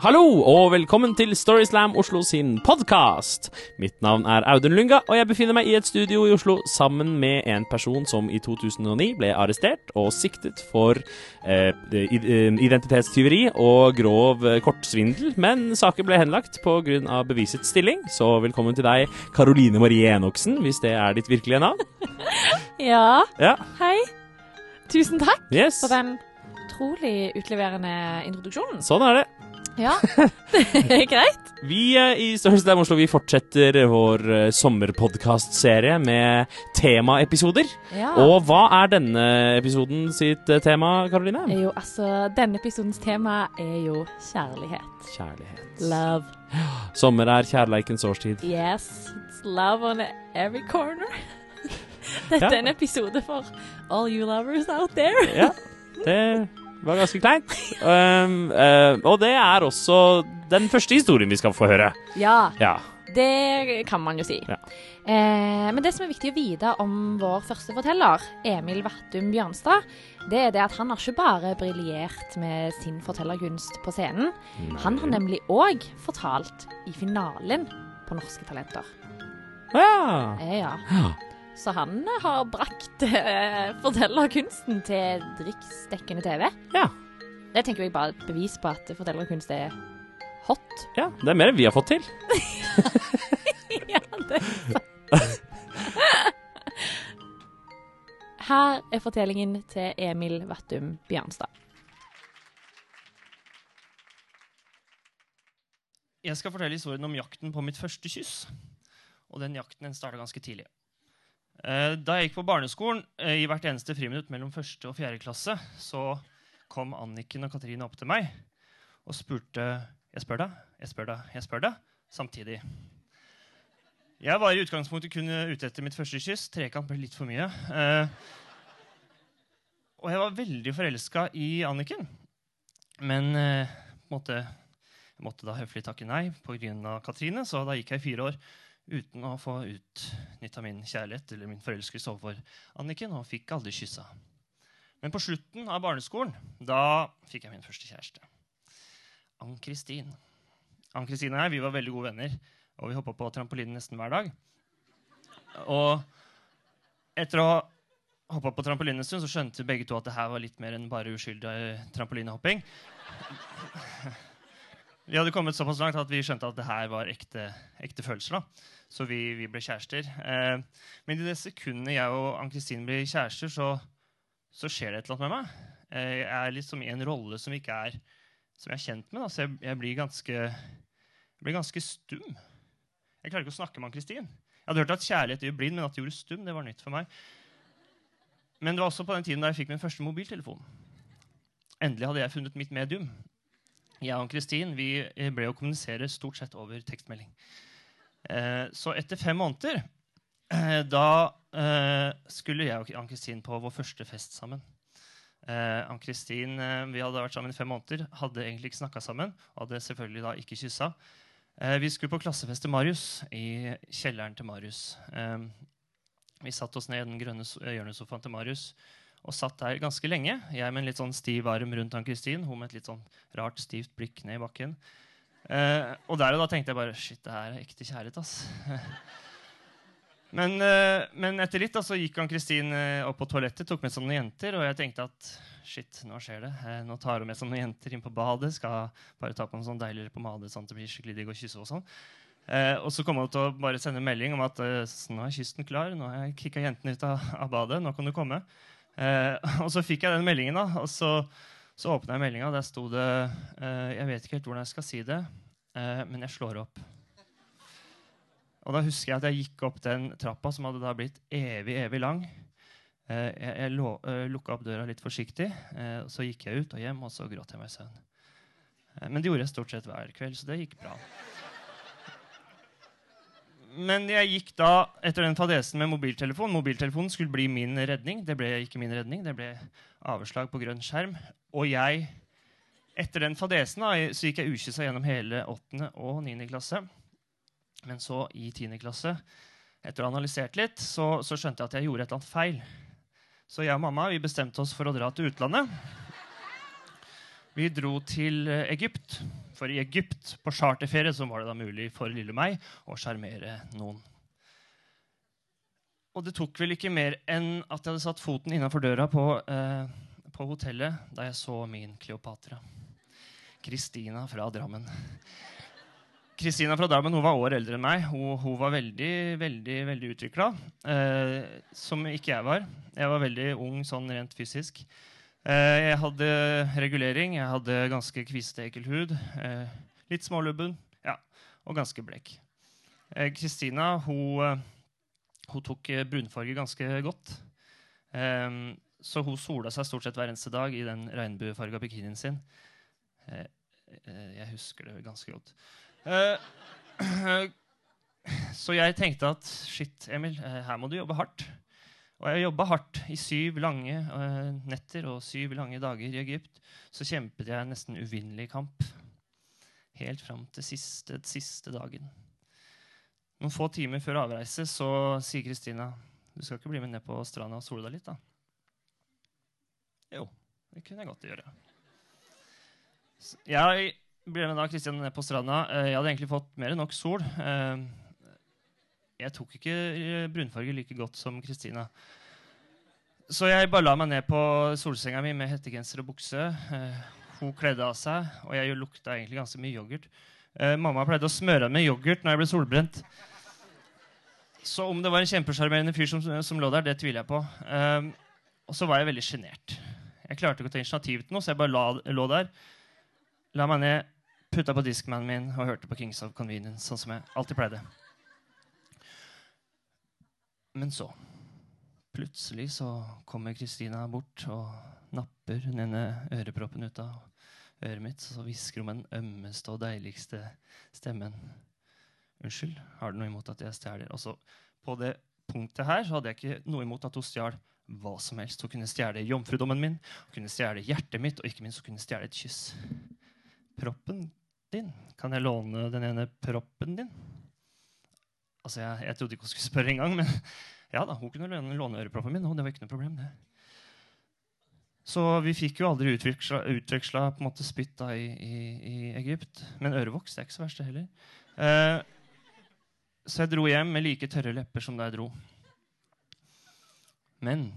Hallo og velkommen til Storyslam Oslo sin podkast. Mitt navn er Audun Lunga, og jeg befinner meg i et studio i Oslo sammen med en person som i 2009 ble arrestert og siktet for eh, identitetstyveri og grov eh, kortsvindel, men saken ble henlagt pga. bevisets stilling. Så velkommen til deg, Karoline Marie Enoksen, hvis det er ditt virkelige navn. ja. ja. Hei. Tusen takk yes. for den utrolig utleverende introduksjonen. Sånn er det. Ja, det er greit. Vi eh, i Størrelsesdam Oslo vi fortsetter vår uh, sommerpodkastserie med temaepisoder. Ja. Og hva er denne episoden sitt uh, tema, Karoline? Jo, altså, Denne episodens tema er jo kjærlighet. Kjærlighet. Love. Sommer er kjærleikens årstid. Yes, it's love on every corner. Dette ja. er en episode for all you lovers out there. ja, det var ganske kleint. Um, uh, og det er også den første historien vi skal få høre. Ja. ja. Det kan man jo si. Ja. Eh, men det som er viktig å vite om vår første forteller, Emil Vattum Bjørnstad, det er det at han har ikke bare briljert med sin fortellerkunst på scenen. Nei. Han har nemlig òg fortalt i finalen på Norske Talenter. Ja. Eh, ja. Så han har brakt uh, fortellerkunsten til riksdekkende TV. Ja. Det tenker jeg bare er et bevis på at fortellerkunst er hot. Ja, det er mer enn vi har fått til. ja, det er sant. Her er fortellingen til Emil Vattum Bjørnstad. Jeg skal fortelle historien om jakten på mitt første kyss. Og den jakten den starta ganske tidlig. Eh, da jeg gikk på barneskolen, eh, i hvert eneste friminutt mellom første og fjerde klasse, så kom Anniken og Katrine opp til meg og spurte Jeg spør deg, jeg spør deg, jeg spør deg, samtidig. Jeg var i utgangspunktet kun ute etter mitt første kyss. Trekant ble litt for mye. Eh, og jeg var veldig forelska i Anniken. Men måtte, jeg måtte da høflig takke nei pga. Katrine, så da gikk jeg i fire år uten å få utnytta min kjærlighet eller min forelskelse overfor Anniken, og fikk aldri kyssa. Men på slutten av barneskolen da fikk jeg min første kjæreste. Ann-Kristin. Ann-Kristin og jeg vi var veldig gode venner, og vi hoppa på trampolinen nesten hver dag. Og etter å ha hoppa på trampolinen en stund, så skjønte begge to at det her var litt mer enn bare uskyldig trampolinehopping. Vi hadde kommet såpass langt at vi skjønte at det her var ekte, ekte følelser. da. Så vi, vi ble kjærester. Eh, men i det sekundet jeg og Ann-Kristin blir kjærester, så, så, skjer det et eller annet med meg. Eh, jeg er liksom i en rolle som er som jeg er kjent med. Da. Så jeg, jeg, blir ganske, jeg, blir ganske, stum. Jeg klarer ikke å snakke med Ann-Kristin. Jeg hadde hørt at kjærlighet gjør blind, men at det gjorde stum, det var nytt for meg. Men det var også på den tiden da jeg fikk min første mobiltelefon. Endelig hadde jeg funnet mitt medium jeg og Kristin vi eh, ble å kommunisere stort sett over tekstmelding. Eh, så etter fem måneder eh, da skulle jeg og Ann-Kristin på vår første fest sammen. Ann-Kristin vi hadde vært sammen i fem måneder, hadde egentlig ikke snakka sammen. og Hadde selvfølgelig da ikke kyssa. vi skulle på klassefest til Marius, i kjelleren til Marius. vi satte oss ned i den grønne hjørnesofaen til Marius og satt der ganske lenge. Jeg med en litt sånn stiv arm rundt Ann-Kristin. Hun med et litt sånn rart, stivt blikk ned i bakken. Eh, og der og da tenkte jeg bare Shit, det her er ekte kjærlighet, ass. men, eh, men, etter litt da, så gikk Ann-Kristin eh, opp på toalettet, tok med seg noen jenter, og jeg tenkte at shit, nå skjer det. Eh, nå tar hun med seg noen jenter inn på badet. Skal bare ta på noen sånn deiligere pomade sånn at det blir skikkelig digg å kysse og sånn. Eh, og så kom hun til å bare sende melding om at eh, nå er kysten klar. Nå har jeg kicka jentene ut av, av badet. Nå kan du komme. Eh, og så fikk jeg den meldingen, da, og så, så åpna jeg meldinga. Der sto det eh, Jeg vet ikke helt hvordan jeg skal si det, eh, men jeg slår opp. Og da husker jeg at jeg gikk opp den trappa, som hadde da blitt evig, evig lang. Eh, jeg jeg uh, lukka opp døra litt forsiktig, eh, så gikk jeg ut og hjem, og så gråt jeg meg i søvn. Eh, men det gjorde jeg stort sett hver kveld, så det gikk bra men jeg gikk da etter den fadesen med mobiltelefon. Mobiltelefonen skulle bli min redning. Det ble ikke min redning. Det ble avslag på grønn skjerm. Og jeg, etter den fadesen da, så gikk jeg ukyssa gjennom hele 8. og 9. klasse. Men så, i 10. klasse, etter å ha analysert litt, så, så, skjønte jeg at jeg gjorde et eller annet feil. Så jeg og mamma vi bestemte oss for å dra til utlandet. Vi dro til eh, Egypt. For i Egypt, på charterferie, så var det da mulig for lille meg å sjarmere noen. Og det tok vel ikke mer enn at jeg hadde satt foten innafor døra på, eh, på hotellet da jeg så min Kleopatra. Kristina fra Drammen. Kristina fra Drammen hun var år eldre enn meg. Hun, hun var veldig veldig, veldig utvikla. Eh, som ikke jeg var. Jeg var veldig ung sånn rent fysisk. Eh, jeg hadde regulering. Jeg hadde ganske kviste, ekkel hud. Eh, litt smålubben ja, og ganske blek. Eh, Kristina hun, hun, tok brunfarge ganske godt. så hun sola seg stort sett hver eneste dag i den regnbuefarga bikinien sin. jeg husker det ganske godt. Så jeg tenkte at shit, Emil, her må du jobbe hardt. Og jeg jobba hardt i syv lange uh, netter og syv lange dager i Egypt. Så kjempet jeg en nesten uvinnelig kamp. Helt fram til siste, siste dagen. Noen få timer før avreise så sier Kristina du skal ikke bli med ned på stranda og sole deg litt, da? Jo, det kunne jeg godt gjøre. Jeg ble med da Kristian ned på stranda. Eh, jeg hadde egentlig fått mer enn nok sol. Eh, jeg tok ikke eh, brunfarge like godt som Kristina. Så jeg bare la meg ned på solsenga mi med hettegenser og bukse. Hun kledde av seg, og jeg lukta egentlig ganske mye yoghurt. Mamma pleide å smøre med yoghurt når jeg ble solbrent. Så om det var en kjempesjarmerende fyr som, som, lå der, det tviler jeg på. og så var jeg veldig sjenert. Jeg klarte ikke å ta initiativ til noe, så jeg bare la, lå der la meg ned, putta på diskmanen min og hørte på Kings of Convenience, sånn som jeg alltid pleide. Men så Plutselig så kommer Kristina bort og napper den ene øreproppen ut av øret mitt. Så hvisker hun med den ømmeste og deiligste stemmen. Unnskyld, har du noe imot at jeg stjeler? Og så på det punktet her så hadde jeg ikke noe imot at hun stjal hva som helst. Hun kunne stjele jomfrudommen min, hun kunne stjele hjertet mitt, og ikke minst hun kunne stjele et kyss proppen din? Kan jeg låne den ene proppen din? Altså, jeg, jeg trodde ikke hun skulle spørre engang, men ja da, hun kunne låne, låne øreproppen min. Og det var ikke noe problem, det. Så vi fikk jo aldri utveksla på en måte spytt da i, i, i, Egypt. Men ørevoks det er ikke så verst, det heller. Eh, så jeg dro hjem med like tørre lepper som da jeg dro. Men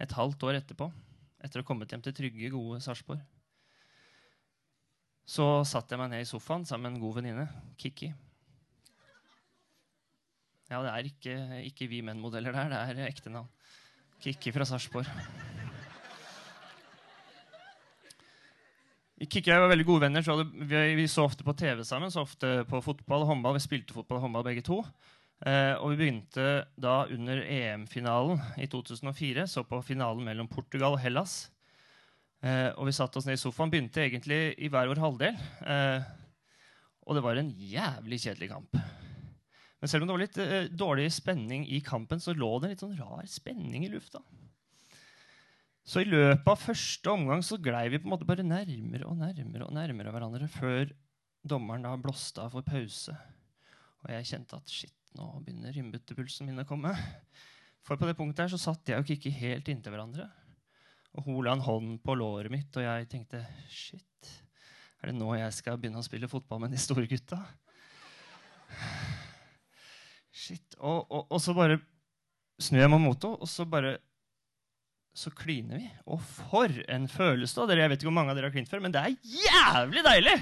et halvt år etterpå, etter å ha kommet hjem til trygge, gode Sarpsborg, så satte jeg meg ned i sofaen sammen med en god venninne, Kikki. Ja, det er ikke, ikke vi menn-modeller der, det er ekte navn. Kikki fra Sarpsborg. Kikki og jeg var veldig gode venner. Så vi, vi, så ofte på TV sammen. Så ofte på fotball og håndball. Vi spilte fotball og håndball begge to. Eh, og vi begynte da under EM-finalen i 2004. Så på finalen mellom Portugal og Hellas. Eh, og vi satte oss ned i sofaen. Begynte egentlig i hver vår halvdel. Eh, og det var en jævlig kjedelig kamp. Men selv om det var litt eh, dårlig spenning i kampen, så lå det en litt sånn rar spenning i lufta. Så i løpet av første omgang så glei vi på en måte bare nærmere og nærmere og nærmere hverandre før dommeren da blåste av for pause. Og jeg kjente at shit, nå begynner innbytterpulsen min å komme. For på det punktet her så satt jeg og ikke helt inntil hverandre. Og hun la en hånd på låret mitt, og jeg tenkte shit, er det nå jeg skal begynne å spille fotball med de store gutta? Shit. Og, og, og så bare snur jeg meg mot henne, og så bare så kliner vi. Og for en følelse! da. Jeg vet ikke hvor mange av dere har klint før, men det er jævlig deilig!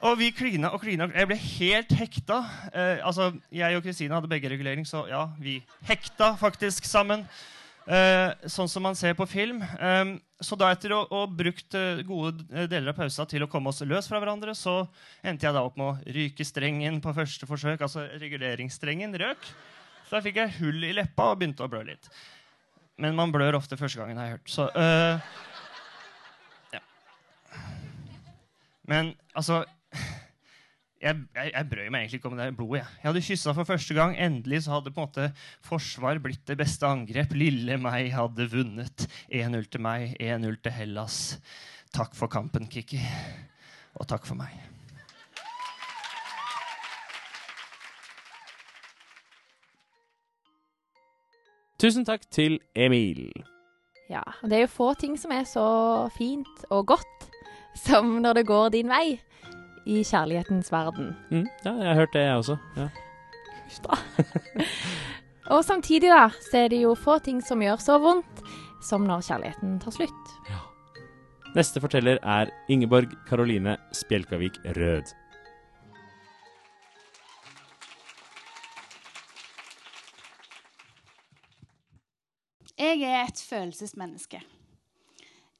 Og vi klina og klina. Jeg ble helt hekta. Eh, altså, Jeg og Kristina hadde begge regulering, så ja, vi hekta faktisk sammen. Uh, sånn som man ser på film. Um, så da etter å ha brukt uh, gode deler av pausa til å komme oss løs fra hverandre, så endte jeg da opp med å ryke strengen på første forsøk. Altså reguleringsstrengen røk. Så da fikk jeg hull i leppa og begynte å blø litt. Men man blør ofte første gangen, har jeg hørt. Så uh, ja. Men altså jeg, jeg, jeg, brøy meg egentlig ikke om det blodet. Jeg, jeg hadde kyssa for første gang. Endelig så hadde på en måte forsvar blitt det beste angrep. Lille meg hadde vunnet. 1-0 til meg, 1-0 til Hellas. Takk for kampen, Kikki. Og takk for meg. Tusen takk til Emil. Ja, det er jo få ting som er så fint og godt som når det går din vei i kjærlighetens verden. Mm, ja, jeg har hørt det, jeg også. Ja. Og samtidig da, så er det jo få ting som gjør så vondt som når kjærligheten tar slutt. Neste forteller er Ingeborg Karoline Spjelkavik Rød. Jeg er et følelsesmenneske.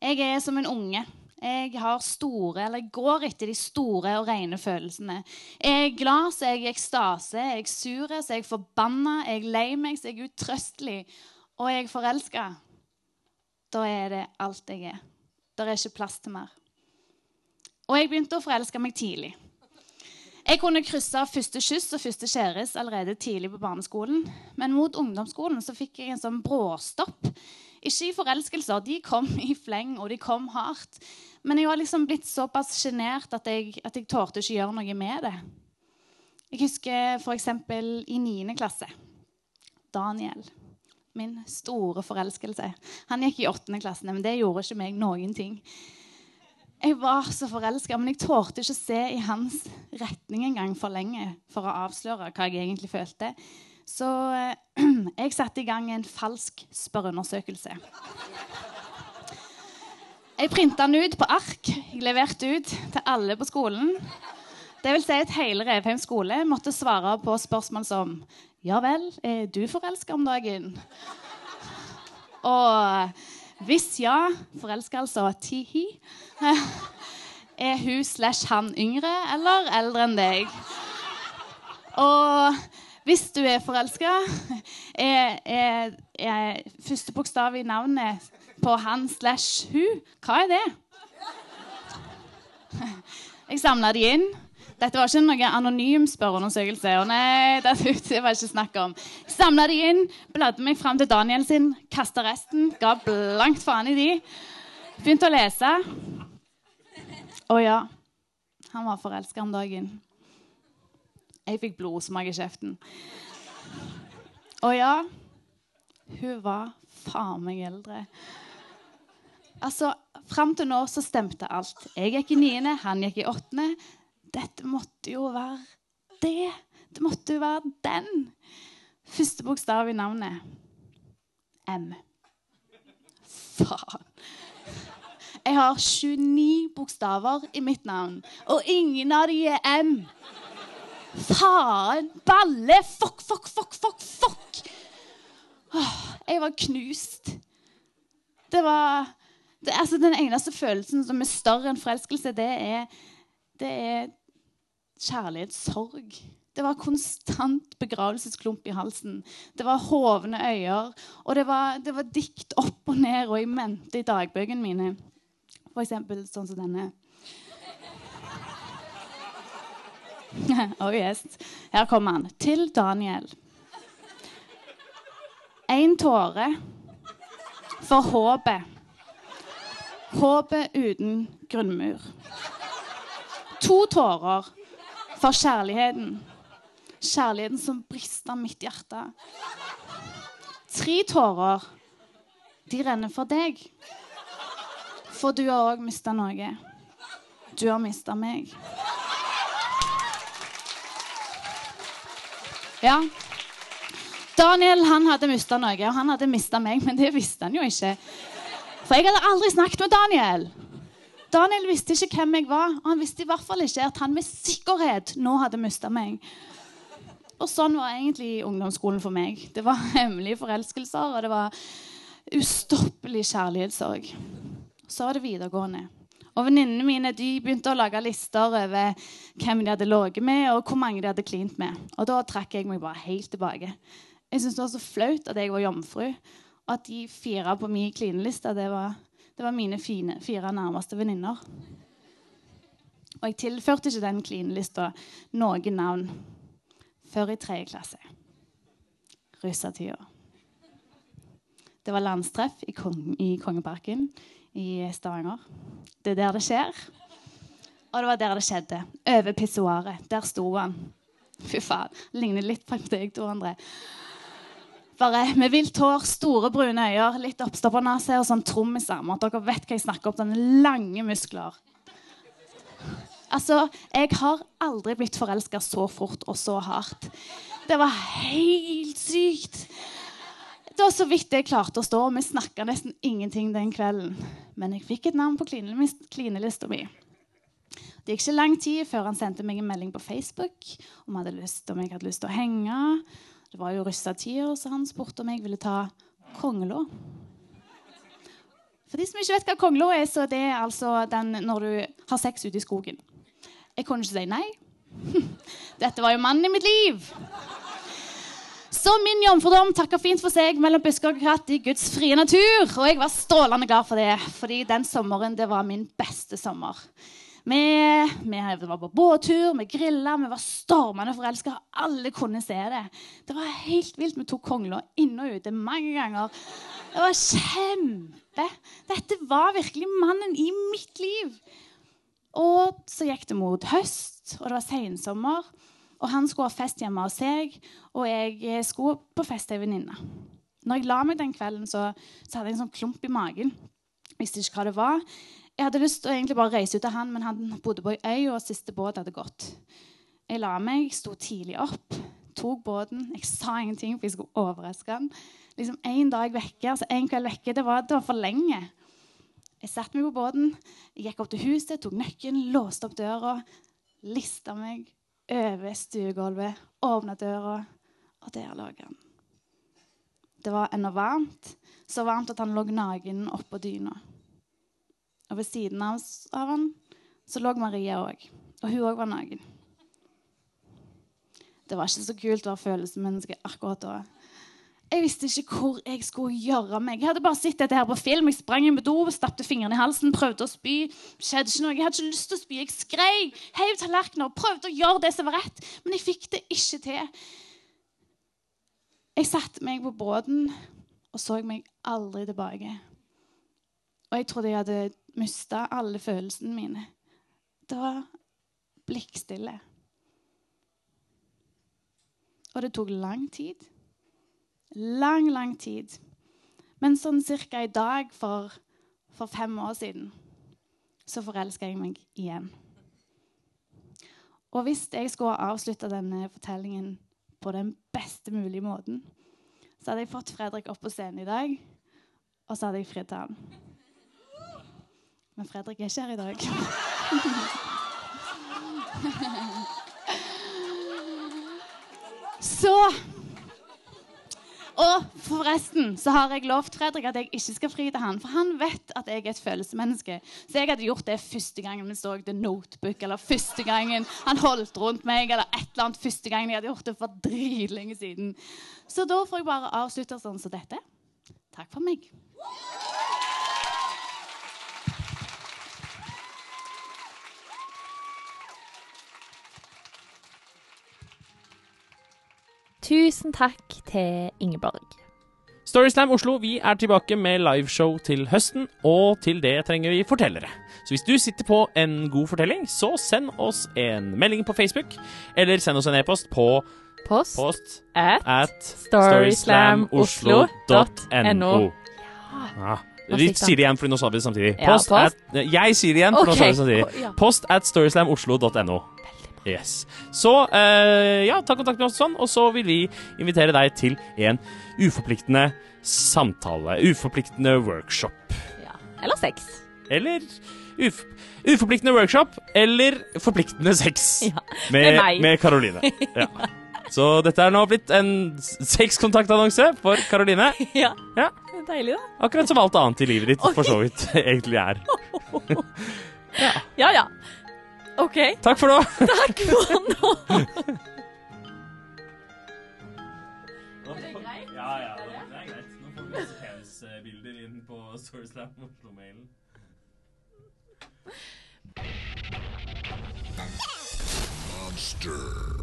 Jeg er som en unge. Jeg har store, eller går etter de store og rene følelsene. Jeg er glad, så jeg er i ekstase. Jeg er sur, så jeg er forbanna. Jeg er lei meg, så jeg er utrøstelig. Og jeg er forelska. Da er det alt jeg er. Der er ikke plass til mer. Og jeg begynte å forelske meg tidlig. Jeg kunne krysse første kyss og første kjæreste allerede tidlig på barneskolen. Men mot ungdomsskolen så fikk jeg en sånn bråstopp. Ikke i forelskelser. De kom i fleng, og de kom hardt. Men jeg var liksom blitt såpass sjenert at, at jeg torde ikke gjøre noe med det. Jeg husker f.eks. i 9. klasse. Daniel. Min store forelskelse. Han gikk i 8. klasse, men det gjorde ikke meg noen ting. Jeg var så forelska, men jeg tålte ikke se i hans retning engang for lenge for å avsløre hva jeg egentlig følte. Så eh, jeg satte i gang en falsk spørreundersøkelse. Jeg printa den ut på ark. Jeg leverte ut til alle på skolen. Det vil si at hele Revheim skole måtte svare på spørsmål som Ja vel, er du forelska om dagen? Og hvis ja, forelska altså ti-hi, er hun slash han yngre eller eldre enn deg? Og hvis du er forelska, er, er, er, første bokstav i navnet på han slash hun Hva er det? Jeg samla de inn. Dette var ikke noen anonym spørreundersøkelse. Og nei, det var ikke snakk om. Samla de inn, bladde meg fram til Daniel sin, kasta resten, ga blankt faen i de. Begynte å lese. Å ja, han var forelska om dagen. Jeg fikk blodsmak i kjeften. Å ja, hun var faen meg eldre. Altså, Fram til nå så stemte alt. Jeg gikk i niende, han gikk i åttende. Dette måtte jo være det. Det måtte jo være den. Første bokstav i navnet. M. Faen. Jeg har 29 bokstaver i mitt navn, og ingen av de er M. Faen! Balle! Fuck, fuck, fuck, fuck, fuck! Jeg var knust. Det var det, altså, Den eneste følelsen som er større enn forelskelse, det er, det er kjærlighetssorg. Det var konstant begravelsesklump i halsen. Det var hovne øyer. Og det var, det var dikt opp og ned og i mente i dagbøkene mine. For eksempel sånn som denne. oh yes. Her kommer han. Til Daniel. Én tåre for håpet. Håpet uten grunnmur. To tårer for kjærligheten. Kjærligheten som brister mitt hjerte. Tre tårer, de renner for deg. For du har òg mista noe. Du har mista meg. Ja. Daniel han hadde mista noe, og han hadde mista meg, men det visste han jo ikke. For jeg hadde aldri snakket med Daniel. Daniel visste ikke hvem jeg var, og han visste i hvert fall ikke at han med sikkerhet nå hadde mista meg. Og sånn var egentlig ungdomsskolen for meg. Det var hemmelige forelskelser, og det var ustoppelig kjærlighetssorg. Så var det videregående. Og Venninnene mine de begynte å lage lister over hvem de hadde ligget med, og hvor mange de hadde klint med. Og Da trakk jeg meg bare helt tilbake. Jeg syntes det var så flaut at jeg var jomfru. At de fire på min klineliste, det var, det var mine fine, fire nærmeste venninner. Og jeg tilførte ikke den klinelista noen navn før i tredje klasse. Russetida. Det var landstreff i, Kong, i Kongeparken i Stavanger. Det er der det skjer. Og det var der det skjedde. Over pissoaret. Der sto han. Fy faen. Ligner litt på deg, Tor André. Bare med vilt hår, store brune øyne, litt oppstoppa nese og sånn trommisarmer. Dere vet hva jeg snakker om. Sånne lange muskler. Altså, jeg har aldri blitt forelska så fort og så hardt. Det var helt sykt. Det var så vidt jeg klarte å stå, og vi snakka nesten ingenting den kvelden. Men jeg fikk et navn på klinelista mi. Det gikk ikke lang tid før han sendte meg en melding på Facebook om, hadde lyst, om jeg hadde lyst til å henge. Det var jo russetider, så han spurte om jeg ville ta kongelå. For de som ikke vet hva kongelå er, så det er altså den når du har sex ute i skogen. Jeg kunne ikke si nei. Dette var jo mannen i mitt liv. Så min jomfrudom takka fint for seg mellom busker og kratt i Guds frie natur. Og jeg var strålende glad for det, fordi den sommeren det var min beste sommer. Vi, vi var på båttur, vi grilla, vi var stormende forelska. Alle kunne se det. Det var helt vilt. Vi tok kongla inn og ute mange ganger. Det var kjempe. Dette var virkelig mannen i mitt liv. Og så gikk det mot høst, og det var sensommer. Og han skulle ha fest hjemme hos seg, og jeg eh, skulle på fest til ei venninne. Når jeg la meg den kvelden, så, så, hadde jeg en sånn klump i magen. Visste ikke hva det var. Jeg hadde lyst til å egentlig bare reise ut av han, men han bodde på ei øy, og siste båt hadde gått. Jeg la meg, sto tidlig opp, tok båten. Jeg sa ingenting, for jeg skulle overraske han. Liksom En dag vekke, altså en kveld vekke, det var, det var for lenge. Jeg satte meg på båten, jeg gikk opp til huset, tok nøkkelen, låste opp døra, lista meg over stuegulvet, åpna døra, og der lå han. Det var ennå varmt, så varmt at han lå naken oppå dyna. Og ved siden av han så lå Maria òg, og hun òg var naken. Det var ikke så kult å være følelsesmenneske akkurat da. Jeg visste ikke hvor jeg skulle gjøre meg. Jeg hadde bare sett dette her på film. Jeg sprang inn på do, stappet fingrene i halsen, prøvde å spy. skjedde ikke noe. Jeg hadde ikke lyst til å spy. Jeg skrek, heiv tallerkener, prøvde å gjøre det som var rett. Men jeg fikk det ikke til. Jeg satte meg på båten og så meg aldri tilbake. Og jeg trodde jeg hadde mista alle følelsene mine. Det var blikkstille. Og det tok lang tid. Lang, lang tid. Men sånn cirka i dag for, for fem år siden så forelska jeg meg igjen. Og hvis jeg skulle avslutte denne fortellingen på den beste mulige måten, så hadde jeg fått Fredrik opp på scenen i dag, og så hadde jeg fridd til han. Men Fredrik er ikke her i dag. så og forresten så har jeg lovt Fredrik at jeg ikke skal fri til han, for han vet at jeg er et følelsesmenneske. Så jeg hadde gjort det første gangen vi så The Notebook, eller første gangen han holdt rundt meg, eller et eller annet første gangen jeg hadde gjort det for dritlenge siden. Så da får jeg bare avslutte sånn som dette. Takk for meg. Tusen takk til Ingeborg. Storyslam Oslo, vi er tilbake med liveshow til høsten, og til det trenger vi fortellere. Så hvis du sitter på en god fortelling, så send oss en melding på Facebook, eller send oss en e-post på Post, post at, at storyslamoslo.no. Ja. Vi sier det igjen, for nå sa vi det samtidig. Ja, Post post. at, jeg sier det igjen, for nå sa vi det samtidig. Post at storyslamoslo.no. Yes. Så eh, ja, ta kontakt med oss sånn, og så vil vi invitere deg til en uforpliktende samtale. Uforpliktende workshop. Ja. Eller sex. Eller uf uforpliktende workshop, eller forpliktende sex. Ja. Med, Med Karoline. Ja. Så dette er nå blitt en sexkontaktannonse for Karoline. ja. Ja. Det er Deilig, da. Akkurat som alt annet i livet ditt for så vidt egentlig er. Ja ja. OK. Takk for nå. Takk for nå. Ja, ja, det er greit. Nå får vi masse penisbilder inn på Storyslam Oslo-mailen. Monster.